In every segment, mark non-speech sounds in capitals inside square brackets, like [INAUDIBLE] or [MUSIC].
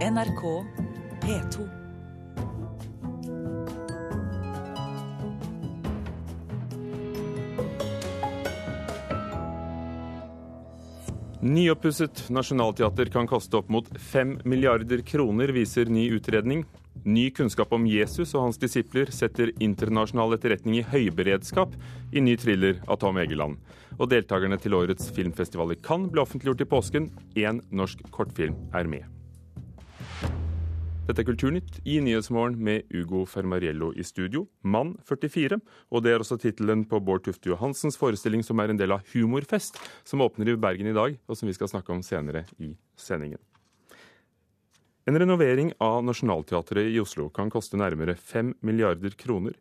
NRK P2. Nyoppusset nasjonalteater kan koste opp mot fem milliarder kroner, viser ny utredning. Ny kunnskap om Jesus og hans disipler setter internasjonal etterretning i høyberedskap i ny thriller av Tom Egeland. Og deltakerne til årets filmfestival i Cannes ble offentliggjort i påsken. Én norsk kortfilm er med. Dette er Kulturnytt i Nyhetsmorgen med Ugo Fermariello i studio, mann 44. Og det er også tittelen på Bård Tufte Johansens forestilling som er en del av Humorfest, som åpner i Bergen i dag, og som vi skal snakke om senere i sendingen. En renovering av Nationaltheatret i Oslo kan koste nærmere 5 milliarder kroner.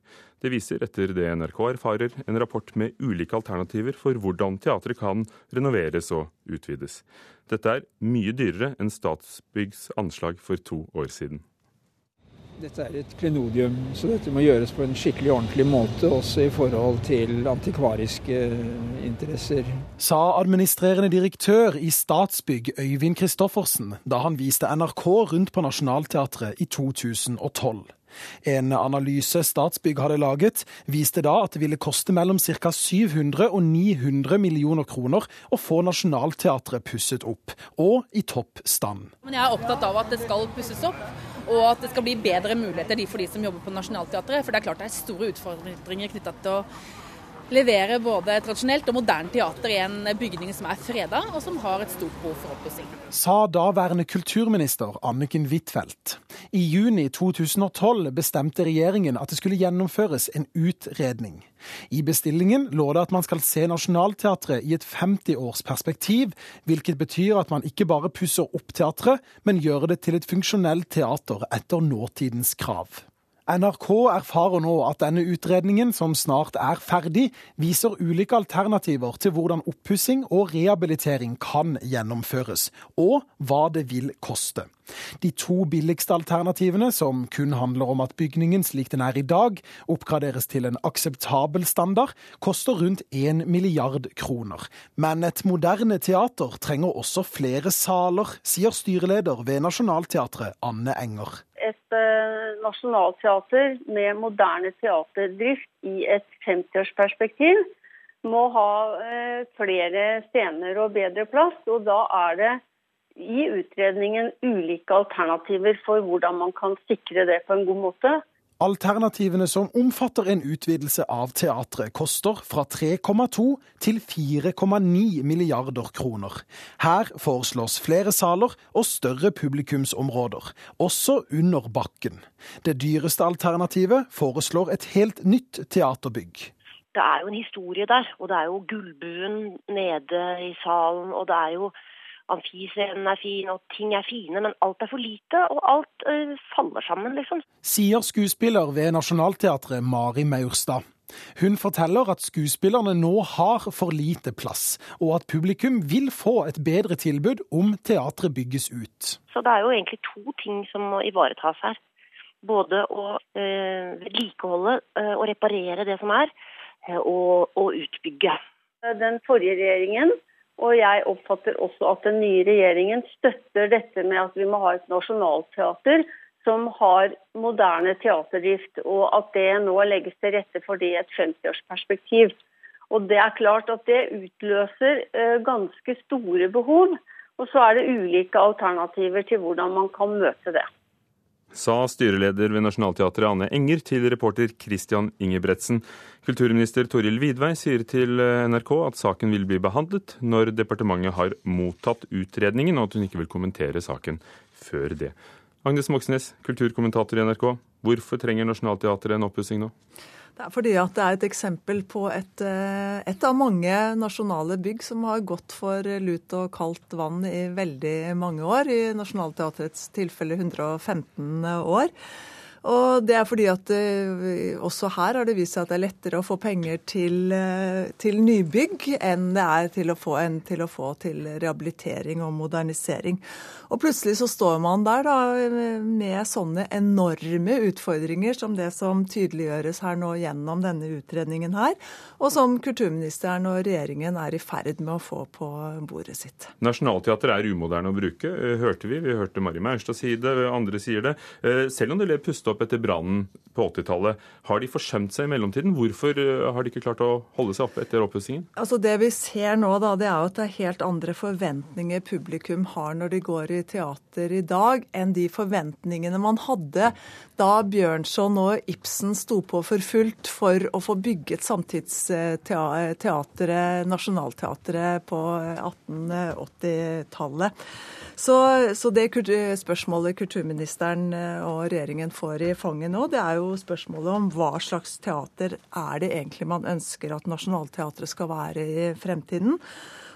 Det viser, etter det NRK erfarer, en rapport med ulike alternativer for hvordan teatret kan renoveres og utvides. Dette er mye dyrere enn Statsbyggs anslag for to år siden. Dette er et klenodium, så dette må gjøres på en skikkelig ordentlig måte, også i forhold til antikvariske interesser. Sa administrerende direktør i Statsbygg Øyvind Christoffersen da han viste NRK rundt på Nationaltheatret i 2012. En analyse Statsbygg hadde laget, viste da at det ville koste mellom ca. 700 og 900 millioner kroner å få Nationaltheatret pusset opp, og i topp stand. Men jeg er opptatt av at det skal pusses opp og at det skal bli bedre muligheter for de som jobber på Nationaltheatret. For det er klart det er store utfordringer knytta til å levere både tradisjonelt og moderne teater i en bygning som er freda, og som har et stort behov for oppussing. Sa daværende kulturminister Anniken Huitfeldt. I juni 2012 bestemte regjeringen at det skulle gjennomføres en utredning. I bestillingen lå det at man skal se Nationaltheatret i et 50-årsperspektiv, hvilket betyr at man ikke bare pusser opp teatret, men gjør det til et funksjonelt teater etter nåtidens krav. NRK erfarer nå at denne utredningen, som snart er ferdig, viser ulike alternativer til hvordan oppussing og rehabilitering kan gjennomføres, og hva det vil koste. De to billigste alternativene, som kun handler om at bygningen slik den er i dag, oppgraderes til en akseptabel standard, koster rundt 1 milliard kroner. Men et moderne teater trenger også flere saler, sier styreleder ved Nationaltheatret, Anne Enger et uh, nasjonalteater med moderne teaterdrift i et 50-årsperspektiv må ha uh, flere scener og bedre plass. Og da er det i utredningen ulike alternativer for hvordan man kan sikre det på en god måte. Alternativene som omfatter en utvidelse av teatret, koster fra 3,2 til 4,9 milliarder kroner. Her foreslås flere saler og større publikumsområder, også under bakken. Det dyreste alternativet foreslår et helt nytt teaterbygg. Det er jo en historie der, og det er jo gullbuen nede i salen, og det er jo amfiscenen er fin, og ting er fine, men alt er for lite, og alt uh, faller sammen, liksom. Sier skuespiller ved Nationaltheatret Mari Maurstad. Hun forteller at skuespillerne nå har for lite plass, og at publikum vil få et bedre tilbud om teatret bygges ut. Så det er jo egentlig to ting som må ivaretas her. Både å øh, vedlikeholde øh, og reparere det som er, øh, og, og utbygge. Den forrige regjeringen og jeg oppfatter også at den nye regjeringen støtter dette med at vi må ha et nasjonalteater som har moderne teaterdrift, og at det nå legges til rette for det i et 50-årsperspektiv. Og Det er klart at det utløser eh, ganske store behov. Og så er det ulike alternativer til hvordan man kan møte det sa styreleder ved Nationaltheatret Anne Enger til reporter Christian Ingebretsen. Kulturminister Toril Vidvei sier til NRK at saken vil bli behandlet når departementet har mottatt utredningen, og at hun ikke vil kommentere saken før det. Agnes Moxnes, kulturkommentator i NRK. Hvorfor trenger Nationaltheatret en oppussing nå? Det er fordi at det er et eksempel på et, eh, et, av mange nasjonale bygg som har gått for lut og kaldt vann i veldig mange år. I Nationaltheatrets tilfelle 115 år. Og det er fordi at uh, også her har det vist seg at det er lettere å få penger til, uh, til nybygg enn det er til å, få, enn til å få til rehabilitering og modernisering. Og plutselig så står man der da med sånne enorme utfordringer som det som tydeliggjøres her nå gjennom denne utredningen her, og som kulturministeren og regjeringen er i ferd med å få på bordet sitt. Nationaltheatret er umoderne å bruke, hørte vi. Vi hørte Mari Maurstad si det, andre sier det. Selv om det ble opp etter brannen på 80-tallet. Har de forsømt seg i mellomtiden? Hvorfor eh, har de ikke klart å holde seg oppe etter oppussingen? Altså det vi ser nå, da, det er jo at det er helt andre forventninger publikum har når de går i teater i dag, enn de forventningene man hadde da Bjørnson og Ibsen sto på for fullt for å få bygget samtidsteatret, Nationaltheatret, på 1880-tallet. Så, så, det spørsmålet kulturministeren eh, og regjeringen får i fanget nå, det er jo spørsmålet om hva slags teater er det egentlig man ønsker at Nationaltheatret skal være i fremtiden.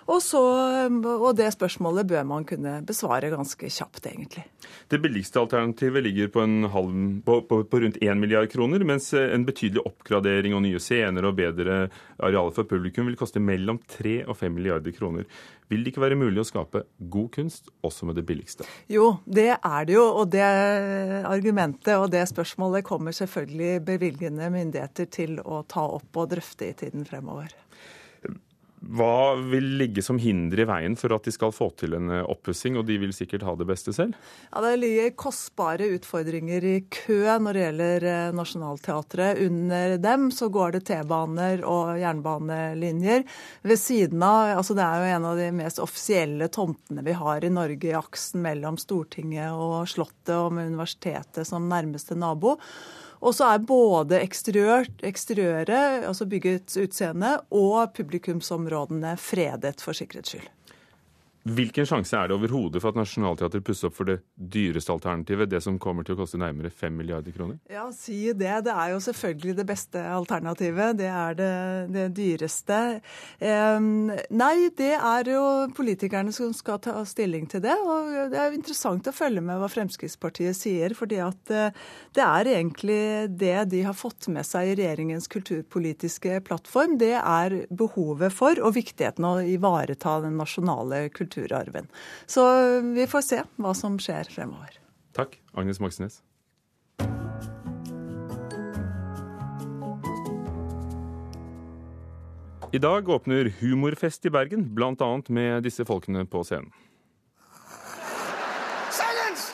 Og, så, og, det spørsmålet bør man kunne besvare ganske kjapt, egentlig. Det billigste alternativet ligger på, halv, på, på, på, rundt 1 milliard kroner, mens en betydelig oppgradering og nye scener og bedre arealer for publikum vil koste mellom 3 og 5 milliarder kroner. Vil det ikke være mulig å skape god kunst også med det billigste? Jo, det er det jo. Og det argumentet og det spørsmålet kommer selvfølgelig bevilgende myndigheter til å ta opp og drøfte i tiden fremover. Hva vil ligge som hinder i veien for at de skal få til en eh, oppussing, og de vil sikkert ha det beste selv? Ja, Det ligger kostbare utfordringer i kø når det gjelder eh, Nationaltheatret. Under dem så går det T-baner og jernbanelinjer. Ved siden av altså Det er jo en av de mest offisielle tomtene vi har i Norge, i aksen mellom Stortinget og Slottet, og med universitetet som nærmeste nabo. Og så er både eksteriøret, altså byggets utseende, og publikumsområdene fredet for sikkerhets skyld. Hvilken sjanse er det overhodet for at Nationaltheatret pusser opp for det dyreste alternativet, det som kommer til å koste nærmere 5 milliarder kroner? Ja, si det. Det er jo selvfølgelig det beste alternativet. Det er det, det dyreste. Eh, nei, det er jo politikerne som skal ta stilling til det. Og det er jo interessant å følge med hva Fremskrittspartiet sier, fordi at eh, det er egentlig det de har fått med seg i regjeringens kulturpolitiske plattform. Det er behovet for og viktigheten av å ivareta den nasjonale kulturen kulturarven. Så vi får se hva som skjer fremover. Takk, Agnes Moxnes. I dag åpner Humorfest i Bergen, bl.a. med disse folkene på scenen. Silence!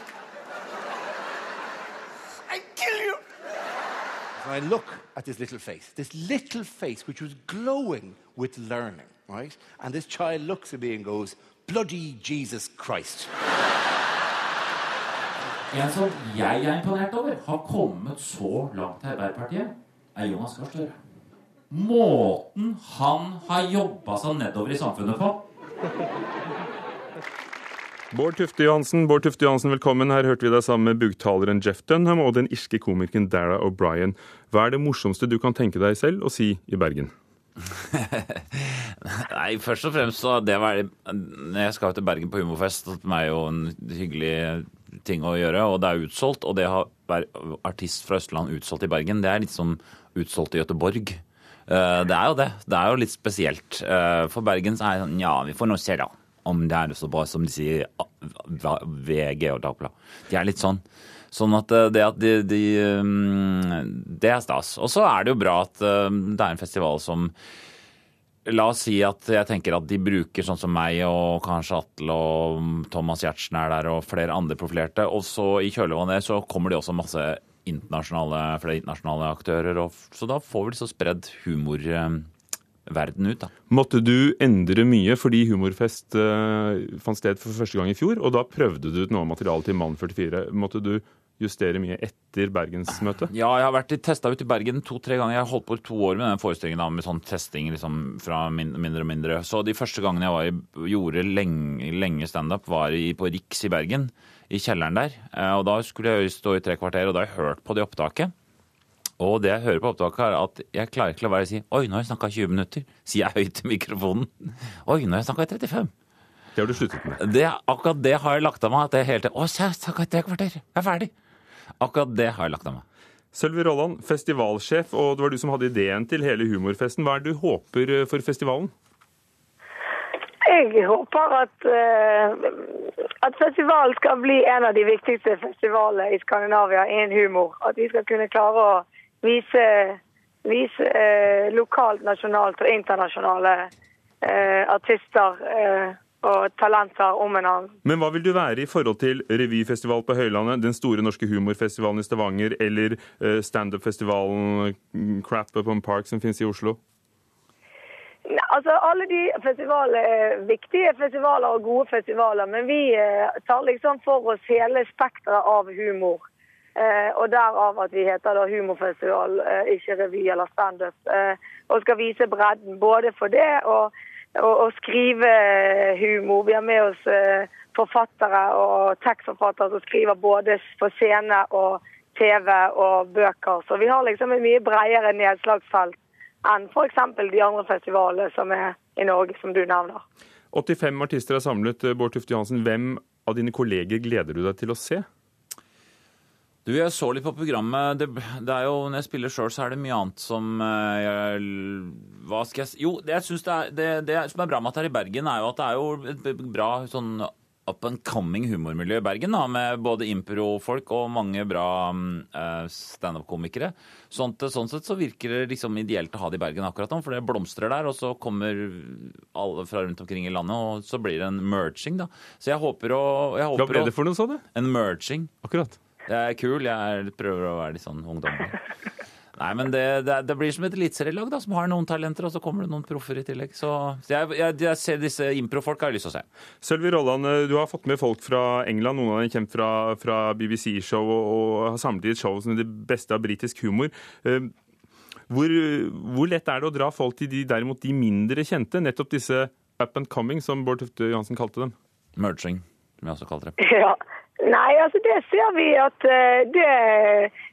I kill you! I look at this little face, this little face which was glowing with learning, right? And this child looks at me and goes, Bloody Jesus Christ. En som jeg er imponert over, har kommet så langt til Arbeiderpartiet, er Jonas Gahr Støre. Måten han har jobba seg nedover i samfunnet på. Bård Tufte Johansen, Bård Tufte Johansen, velkommen. Her hørte vi deg sammen med buktaleren Jeff Dunham og den irske komikeren Dara O'Brien. Hva er det morsomste du kan tenke deg selv å si i Bergen? [LAUGHS] Nei, først og fremst så det var jeg skal til Bergen på humorfest, det er jo en hyggelig ting å gjøre, og det er utsolgt. Og det være artist fra Østland utsolgt i Bergen, det er litt som utsolgt i Göteborg. Eh, det er jo det. Det er jo litt spesielt. Eh, for Bergen så er det sånn Ja, vi får nå se, da. Om det er så bra som de sier VG og Dagbladet. De er litt sånn. Sånn at eh, det, at de, de, mm, det er stas. Og så er det jo bra at det er en festival som La oss si at jeg tenker at de bruker sånn som meg og kanskje Atle og Thomas Giertsen er der og flere andre profilerte. Og så i kjølvannet så kommer det også masse internasjonale, flere internasjonale aktører. Og, så da får vi så spredd humorverden ut, da. Måtte du endre mye fordi Humorfest uh, fant sted for første gang i fjor, og da prøvde du ut noe av materialet til Mann 44. Måtte du justere mye etter bergensmøtet? Ja, jeg har vært testa ut i Bergen to-tre ganger. Jeg har holdt på i to år med den forestillingen med sånn testing liksom, fra mindre og mindre. Så de første gangene jeg i, gjorde lenge, lenge standup, var i, på Riks i Bergen. I kjelleren der. Eh, og da skulle jeg stå i tre kvarter, og da har jeg hørt på det opptaket. Og det jeg hører på opptaket, er at jeg klarer ikke å være å si Oi, nå har jeg snakka 20 minutter. Sier jeg høyt i mikrofonen. Oi, nå har jeg snakka i 35. Det har du sluttet med? Det, akkurat det har jeg lagt av meg. at det er helt, Å, jeg snakka i tre kvarter. Jeg er ferdig. Akkurat det har jeg lagt av meg. Sølvi Rolland, festivalsjef, og det var du som hadde ideen til hele humorfesten. Hva er det du håper eh, for festivalen? Jeg håper at, uh, at festivalen skal bli en av de viktigste festivalene i Skandinavia innen humor. At vi skal kunne klare å vise, vise uh, lokalt, nasjonalt og internasjonale uh, artister og talenter om en annen. Men hva vil du være i forhold til revyfestival på Høylandet, den store norske humorfestivalen i Stavanger eller standup-festivalen Crap Up on Park som finnes i Oslo? Altså, Alle de festivalene er viktige festivaler og gode festivaler, men vi eh, tar liksom for oss hele spekteret av humor. Eh, og derav at vi heter da humorfestival, eh, ikke revy eller standup. Eh, og skal vise bredden både for det og, og, og skrive humor. Vi har med oss eh, forfattere og tekstforfattere som skriver både på scene og TV og bøker. Så vi har liksom et mye bredere nedslagsfelt enn f.eks. de andre festivalene som er i Norge, som du nevner. 85 artister er samlet. Bård Tufte Johansen, hvem av dine kolleger gleder du deg til å se? Du, Jeg så litt på programmet. Det, det er jo, Når jeg spiller sjøl, så er det mye annet som eh, jeg, Hva skal jeg si Jo, det jeg synes det, er, det, det som er bra med at det er i Bergen, er jo at det er jo et bra sånn up and coming humormiljø i Bergen, da, med både improfolk og mange bra uh, standup-komikere. Sånn, sånn, sett så virker det liksom ideelt å ha det i Bergen akkurat nå, for det blomstrer der. Og så kommer alle fra rundt omkring i landet, og så blir det en merging, da. Så jeg håper å jeg håper Hva ble det for noe, sa du? En merging. Akkurat. Jeg er kul. Jeg prøver å være litt sånn ungdommelig. Nei, men det, det, det, blir som et eliteserielag som har noen talenter, og så kommer det noen proffer i tillegg. Så, jeg, jeg, jeg, ser disse improfolka har jeg lyst til å se. Sølvi Rolland, eh, du har fått med folk fra England. Noen av dem kommer fra, fra BBC-show og, og, har samlet i et show som er det beste av britisk humor. Uh, hvor, hvor, lett er det å dra folk til de derimot de mindre kjente, nettopp disse up and coming, som Bård Tufte Johansen kalte dem? Merging, som jeg også kaller det. [LAUGHS] Ja. Nei, altså det ser vi at uh, det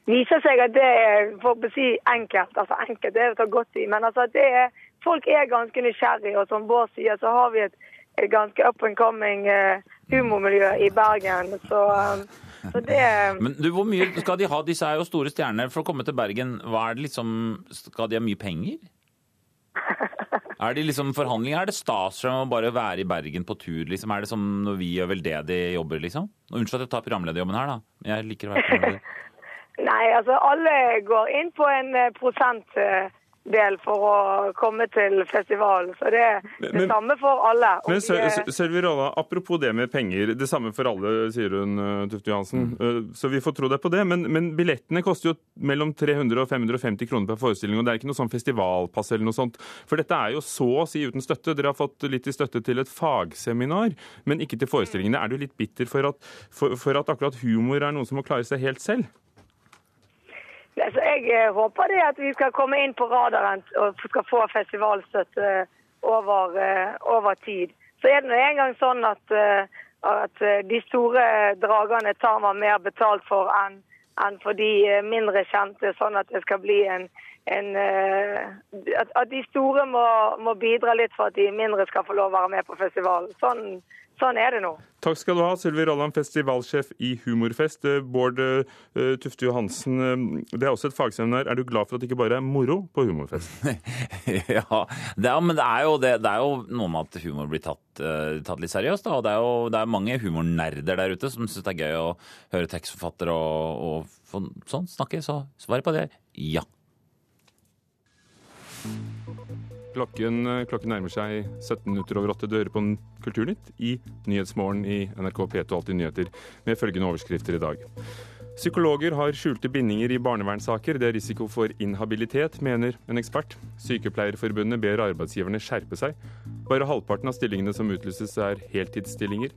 viser seg at det er for å si enkelt. Altså enkelt, det er å ta godt i. Men altså det er, folk er ganske nysgjerrige, og som Bård sier, så har vi et, et ganske up and coming uh, humormiljø i Bergen. Så, um, så det [LAUGHS] Men du, hvor mye skal de ha? Disse er jo store stjerner. For å komme til Bergen, hva er det liksom Skal de ha mye penger? [LAUGHS] Er det liksom forhandlinger? Er det stas å bare være i Bergen på tur? liksom? Er det som når vi gjør veldedige jobber, liksom? Unnskyld at jeg tar programlederjobben her, da. Jeg liker å være programleder. [LAUGHS] Nei, altså alle går inn på en eh, prosent eh, del for å komme til festivalen. Så det er det men, samme for alle. Men Sølvi Rolla, apropos det med penger. Det samme for alle, sier hun eh, Tufte Johansen. Mm. Så vi får tro deg på det. Men, men, billettene koster jo mellom 300 og 550 kroner per forestilling. Og det er ikke noe sånn festivalpass eller noe sånt. For dette er jo så å si uten støtte. Dere har fått litt i støtte til et fagseminar, men ikke til forestillingene. Er du litt bitter for at, for, for at akkurat humor er noe som må klare seg helt selv? Altså, jeg eh, håper det at vi skal komme inn på radaren og skal få festivalstøtte over, eh, over tid. Så er det nå engang sånn at, eh, at, de store dragene tar man mer betalt for enn enn for de mindre kjente, sånn at det skal bli en, en at, at, de store må, må, bidra litt for at de mindre skal få lov å være med på festivalen. Sånn, Sånn er det nå. Takk skal du ha, Sylvi Rolland, festivalsjef i Humorfest. Eh, Bård uh, Tufte Johansen, det er også et fagseminar. Er du glad for at det ikke bare er moro på Humorfest? [LAUGHS] ja, det er, men det er, jo, det, det er, jo, noe med at humor blir tatt, uh, tatt litt seriøst. Da. Og det er jo det er mange humornerder der ute som syns det er gøy å høre tekstforfattere og, og sånn snakke. Så svaret på det ja. Klokken, eh, klokken, nærmer seg 17 minutter over åtte. Du hører på Kulturnytt i Nyhetsmorgen i NRK P2 Alltid nyheter, med følgende overskrifter i dag. Psykologer har skjulte bindinger i barnevernssaker. Det er risiko for inhabilitet, mener en ekspert. Sykepleierforbundet ber arbeidsgiverne skjerpe seg. Bare halvparten av stillingene som utlyses er heltidsstillinger.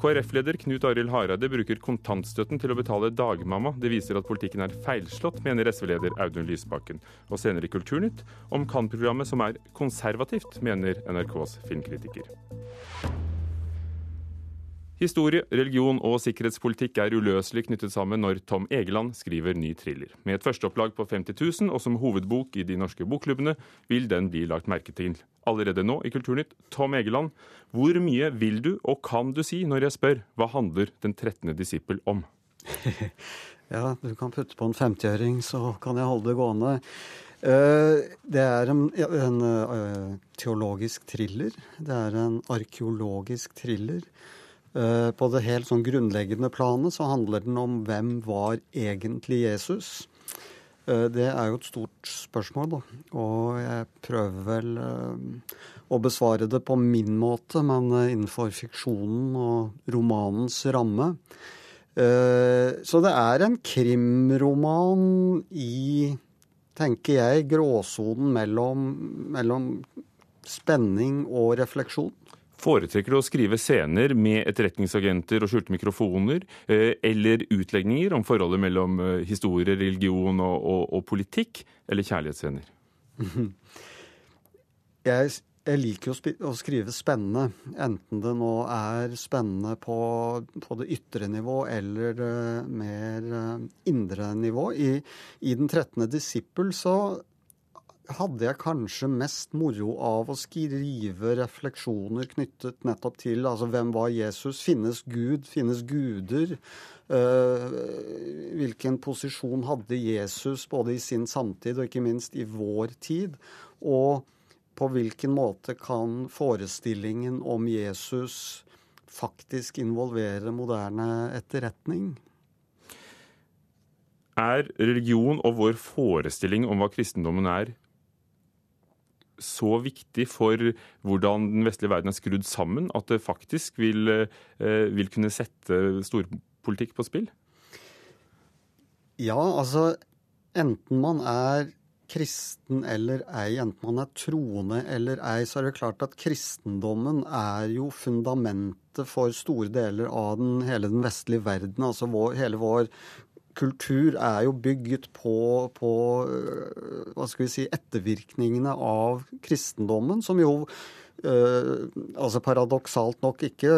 KrF-leder Knut Arild Hareide bruker kontantstøtten til å betale dagmamma. Det viser at politikken er feilslått, mener SV-leder Audun Lysbakken. Og senere i Kulturnytt om Kan-programmet som er konservativt, mener NRKs filmkritiker. Historie, religion og sikkerhetspolitikk er uløselig knyttet sammen når Tom Egeland skriver ny thriller. Med et førsteopplag på 50 000 og som hovedbok i de norske bokklubbene, vil den bli lagt merke til allerede nå i Kulturnytt. Tom Egeland, hvor mye vil du og kan du si når jeg spør hva handler Den 13. disippel om? [LAUGHS] ja, du kan putte på en 50-øring, så kan jeg holde det gående. Eh, det er en, en uh, teologisk thriller. Det er en arkeologisk thriller. Uh, på det helt sånn grunnleggende planet så handler den om hvem var egentlig Jesus. Uh, det er jo et stort spørsmål, da. Og jeg prøver vel å besvare det på min måte, men innenfor fiksjonen og romanens ramme. Så det er en krimroman i tenker jeg, gråsonen mellom, mellom spenning og refleksjon. Foretrekker du å skrive scener med etterretningsagenter og skjulte mikrofoner, eh, eller utlegninger om forholdet mellom eh, historie, religion og, og, og politikk, eller kjærlighetsscener? [LAUGHS] Jeg jeg liker å skrive spennende, enten det nå er spennende på, på det ytre nivå eller uh, mer uh, indre nivå. I, I, Den 13. disippel så hadde jeg kanskje mest moro av å skrive refleksjoner knyttet nettopp til altså hvem var Jesus? Finnes Gud? Finnes guder? Uh, hvilken posisjon hadde Jesus både i sin samtid og ikke minst i vår tid? Og på hvilken måte kan forestillingen om Jesus faktisk involvere moderne etterretning? Er religion og vår forestilling om hva kristendommen er, så viktig for hvordan den vestlige verden er skrudd sammen, at det faktisk vil, eh, vil kunne sette storpolitikk på spill? Ja, altså enten man er kristen eller ei, enten man er troende eller ei, så er det klart at kristendommen er jo fundamentet for store deler av den, hele den vestlige verden. Altså vår, hele vår kultur er jo bygget på, på hva skal vi si, ettervirkningene av kristendommen, som jo Uh, altså Paradoksalt nok ikke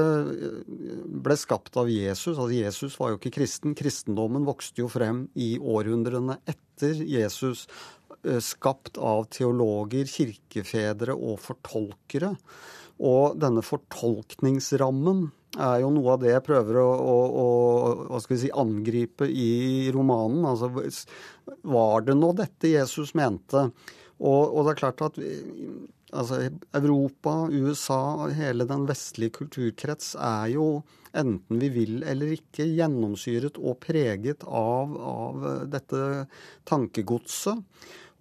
ble skapt av Jesus. Altså Jesus var jo ikke kristen. Kristendommen vokste jo frem i århundrene etter Jesus. Uh, skapt av teologer, kirkefedre og fortolkere. Og denne fortolkningsrammen er jo noe av det jeg prøver å, å, å si, angripe i romanen. Altså, var det nå dette Jesus mente? Og, og det er klart at altså, Europa, USA, hele den vestlige kulturkrets er jo, enten vi vil eller ikke, gjennomsyret og preget av, av dette tankegodset.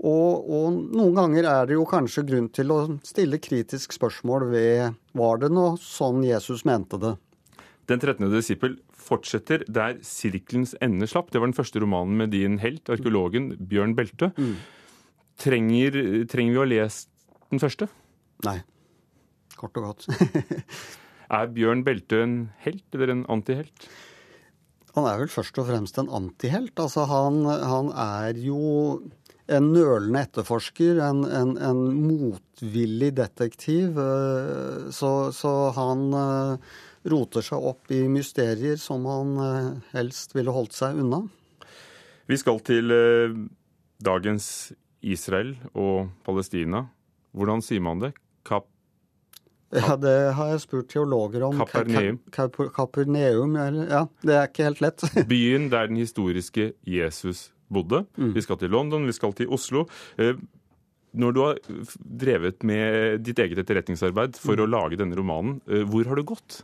Og, og, noen ganger er det jo kanskje grunn til å stille kritisk spørsmål ved var det nå sånn Jesus mente det? Den 13. disippel fortsetter der sirkelens ende slapp. Det var den første romanen med din helt, arkeologen Bjørn Belte. Mm. Trenger, trenger, vi å lese den første? Nei. Kort og godt. [LAUGHS] er Bjørn Belte en helt eller en antihelt? Han er vel først og fremst en antihelt. Altså, han, han er jo en nølende etterforsker, en, en, en motvillig detektiv. Eh, så, så, han eh, roter seg opp i mysterier som han eh, helst ville holdt seg unna. Vi skal til dagens Israel og Palestina. Hvordan sier man det? Kap ja, det har jeg spurt teologer om. Kaperneum. Kaperneum, ja, Det er ikke helt lett. [LAUGHS] Byen der den historiske Jesus bodde. Mm. Vi skal til London, vi skal til Oslo. Eh, når du har drevet med ditt eget etterretningsarbeid for mm. å lage denne romanen, eh, hvor har du gått?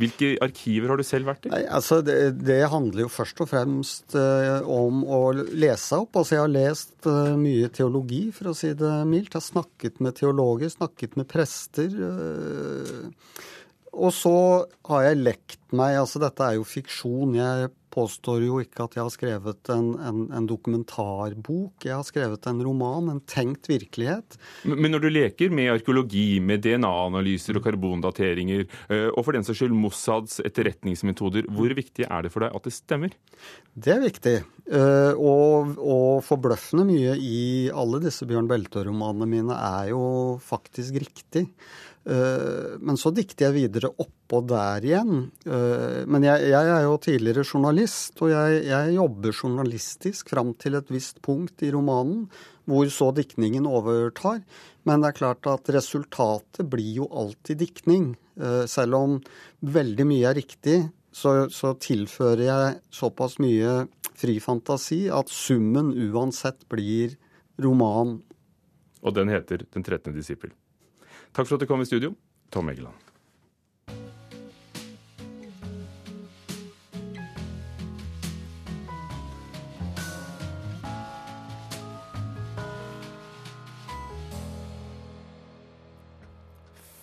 Hvilke arkiver har du selv vært i? Nei, altså det, det, handler jo først og fremst uh, om å lese opp. Altså Jeg har lest uh, mye teologi, for å si det mildt. Jeg har snakket med teologer, snakket med prester. Uh, og så har jeg lekt meg Altså dette er jo fiksjon. Jeg påstår jo ikke at jeg har skrevet en, en, en, dokumentarbok. Jeg har skrevet en roman, en tenkt virkelighet. Men når du leker med arkeologi, med DNA-analyser og karbondateringer, eh, og for den saks skyld Mossads etterretningsmetoder, hvor viktig er det for deg at det stemmer? Det er viktig. Eh, og, og forbløffende mye i alle disse Bjørn Belte-romanene mine er jo faktisk riktig. Eh, men så dikter jeg videre oppå der igjen. Eh, men jeg, jeg, er jo tidligere journalist, og jeg, jeg, jobber journalistisk fram til et visst punkt i romanen, hvor så diktningen overtar. Men det er klart at resultatet blir jo alltid diktning. Eh, selv om veldig mye er riktig, så, så tilfører jeg såpass mye fri fantasi at summen uansett blir roman. Og den heter Den 13. disippel. Takk for at du kom i studio, Tom Egeland.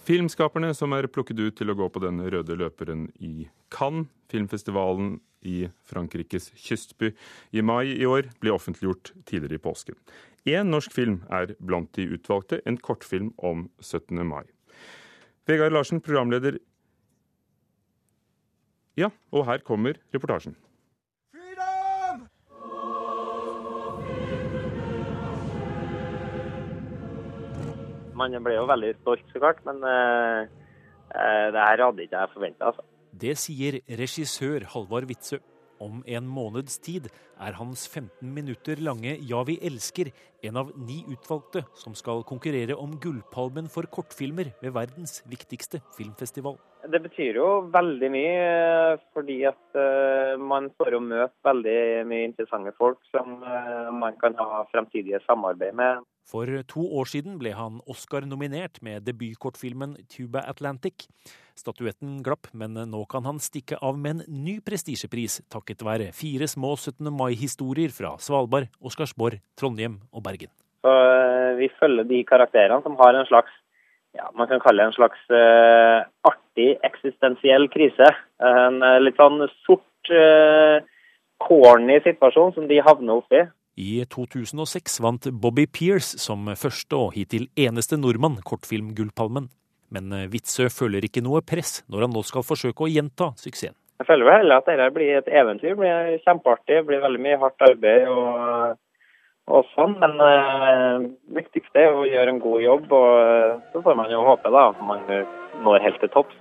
Filmskaperne som er plukket ut til å gå på den røde løperen i Cannes, filmfestivalen i Frankrikes kystby i mai i år, ble offentliggjort tidligere i påsken. Én norsk film er blant de utvalgte, en kortfilm om 17. mai. Vegard Larsen, programleder Ja, og her kommer reportasjen. Man ble jo veldig stolt, så klart, men uh, det her hadde ikke jeg forventa. Altså. Det sier regissør Halvard Witzøe. Om en måneds tid er hans 15 minutter lange 'Ja, vi elsker' en av ni utvalgte som skal konkurrere om Gullpalmen for kortfilmer ved verdens viktigste filmfestival. Det betyr jo veldig mye, fordi at uh, man får jo møte veldig mye interessante folk som uh, man kan ha fremtidige samarbeid med. For to år siden ble han Oscar-nominert med debutkortfilmen 'Tuba Atlantic'. Statuetten glapp, men nå kan han stikke av med en ny prestisjepris takket være fire små 17. mai-historier fra Svalbard, Oscarsborg, Trondheim og Bergen. Så Vi følger de karakterene som har en slags ja, man kan kalle det en slags uh, artig eksistensiell krise. En uh, litt sånn sort, uh, corny situasjon som de havner oppi. I 2006 vant Bobby Pears som første og hittil eneste nordmann kortfilm-Gullpalmen. Men Witzøe føler ikke noe press når han nå skal forsøke å gjenta suksessen. Jeg føler vel heller at dette blir et eventyr. Det blir kjempeartig. Det blir veldig mye hardt arbeid. og og sånn, Men det uh, viktigste er å gjøre en god jobb, og uh, så får man jo håpe da, at man når helt til topps.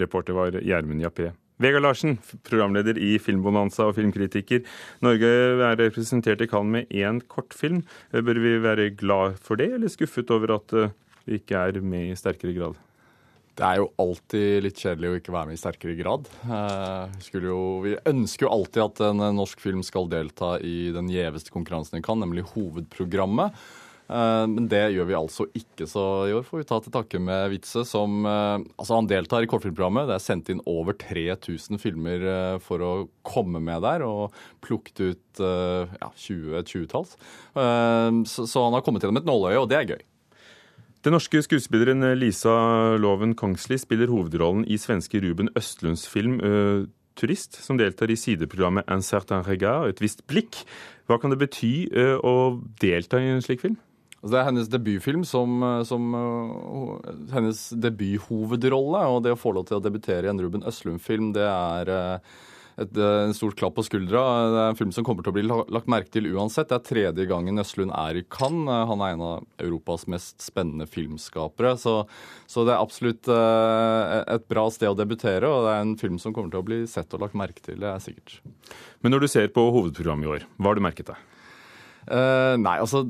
Reporter var Gjermund Jappé. Vegard Larsen, programleder i Filmbonanza og filmkritiker. Norge er representert i Cannes med én kortfilm. Bør vi være glad for det, eller skuffet over at vi ikke er med i sterkere grad? Det er jo alltid litt kjedelig å ikke være med i sterkere grad. Jo, vi ønsker jo alltid at en norsk film skal delta i den gjeveste konkurransen den kan, nemlig hovedprogrammet. Men det gjør vi altså ikke, så i år får vi ta til takke med Witzøe som Altså, han deltar i kortfilmprogrammet. Det er sendt inn over 3000 filmer for å komme med der, og plukket ut ja, 20, et tjuetalls. Så, så han har kommet gjennom et nåløye, og det er gøy. Den norske skuespilleren Lisa Loven Kongsli spiller hovedrollen i svenske Ruben Østlunds film uh, 'Turist', som deltar i sideprogrammet 'Un certain regard', et visst blikk. Hva kan det bety uh, å delta i en slik film? Altså, det er hennes debutfilm som, som uh, hennes debuthovedrolle. Og det å få lov til å debutere i en Ruben Østlund-film, det er et, en stort klapp på skuldra. Det er en film som kommer til å bli lagt merke til uansett. Det er tredje gangen Østlund er i Cannes. Han er en av Europas mest spennende filmskapere. Så, så det er absolutt et bra sted å debutere, og det er en film som kommer til å bli sett og lagt merke til. Det er sikkert. Men når du ser på hovedprogrammet i år, hva har du merket deg? Uh, nei, altså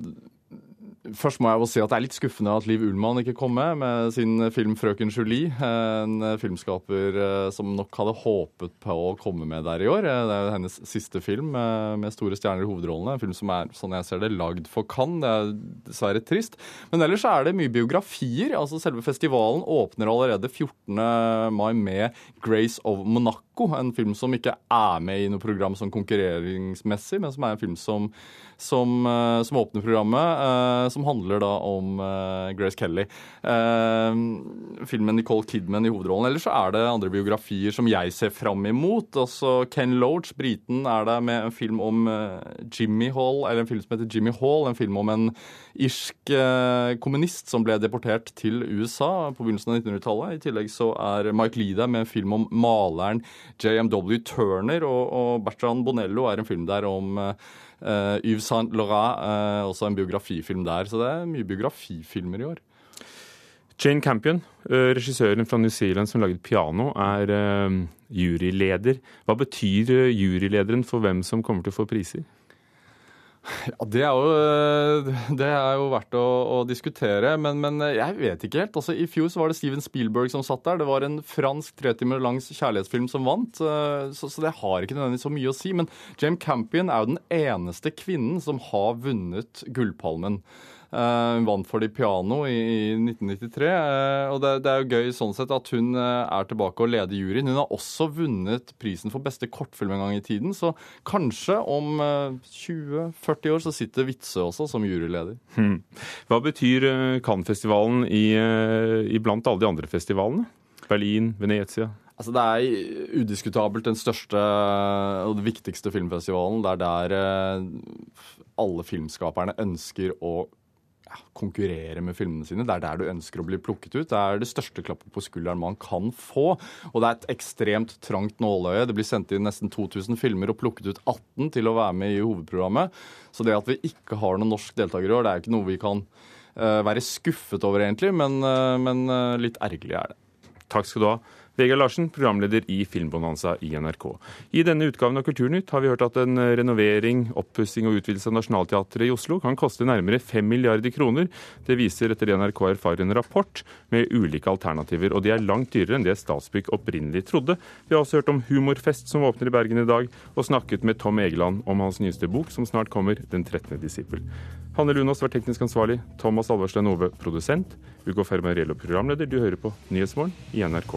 Først må jeg jo si at det er litt skuffende at Liv Ullmann ikke kom med med sin film 'Frøken Julie'. En filmskaper som nok hadde håpet på å komme med der i år. Det er hennes siste film med store stjerner i hovedrollene. En film som er, sånn jeg ser det, lagd for Cannes. Det er dessverre trist. Men ellers er det mye biografier. Altså Selve festivalen åpner allerede 14. mai med 'Grace of Monaco'. En film som ikke er med i noe program sånn konkurreringsmessig, men som er en film som, som, som åpner programmet som handler da om uh, Grace Kelly. Filmen Nicole Kidman i hovedrollen. Ellers så er det andre biografier som jeg ser fram imot. Altså Ken Loach, briten, er der med en film om Jimmy Hall, eller en film som heter Jimmy Hall. En film om en irsk kommunist som ble deportert til USA på begynnelsen av 1900-tallet. I tillegg så er Mike Lee der med en film om maleren JMW Turner, og, og Bertrand Bonello er en film der om Uh, Yves Saint Laurent, uh, også en biografifilm der. Så det er mye biografifilmer i år. Jane Campion, uh, regissøren fra New Zealand som laget 'Piano', er juryleder. Hva betyr jurylederen for hvem som kommer til å få priser? Ja, Det er jo, det er jo verdt å, å diskutere, men, men, jeg vet ikke helt. Altså, I fjor var det Steven Spielberg som satt der. Det var en fransk tre timer langs kjærlighetsfilm som vant. Så, så, det har ikke nødvendigvis så mye å si. Men Jame Campion er jo den eneste kvinnen som har vunnet Gullpalmen. Eh, hun vant for de piano i, i 1993. Eh, og det, det, er jo gøy sånn sett at hun eh, er tilbake og leder juryen. Hun har også vunnet prisen for beste kortfilm en gang i tiden, så kanskje om 20-40 år så sitter Witzøe også som juryleder. Hmm. Hva betyr Cannes-festivalen i, i blant alle de andre festivalene? Berlin, Venezia? Altså, det er udiskutabelt den største og den viktigste filmfestivalen. Det er der alle filmskaperne ønsker å konkurrere med filmene sine. Det er der du ønsker å bli plukket ut. Det er det største klappet på skulderen man kan få. Og det er et ekstremt trangt nåløye. Det blir sendt inn nesten 2000 filmer og plukket ut 18 til å være med i hovedprogrammet. Så det at vi ikke har noen norsk deltaker i år, det er ikke noe vi kan uh, være skuffet over, egentlig, men, uh, men uh, litt ergerlig er det. Takk skal du ha. Vegard Larsen, programleder i Filmbonanza i NRK. I denne utgaven av Kulturnytt har vi hørt at en renovering, oppussing og utvidelse av Nationaltheatret i Oslo kan koste nærmere 5 milliarder kroner. Det viser etter NRK erfarer en rapport med ulike alternativer, og de er langt dyrere enn det Statsbygg opprinnelig trodde. Vi har også hørt om Humorfest som åpner i Bergen i dag, og snakket med Tom Egeland om hans nyeste bok, som snart kommer, Den 13. disippel. Hanne Lunås var teknisk ansvarlig, Thomas Alvarstein Ove produsent, Ugo Fermariello programleder. Du hører på Nyhetsmorgen i NRK.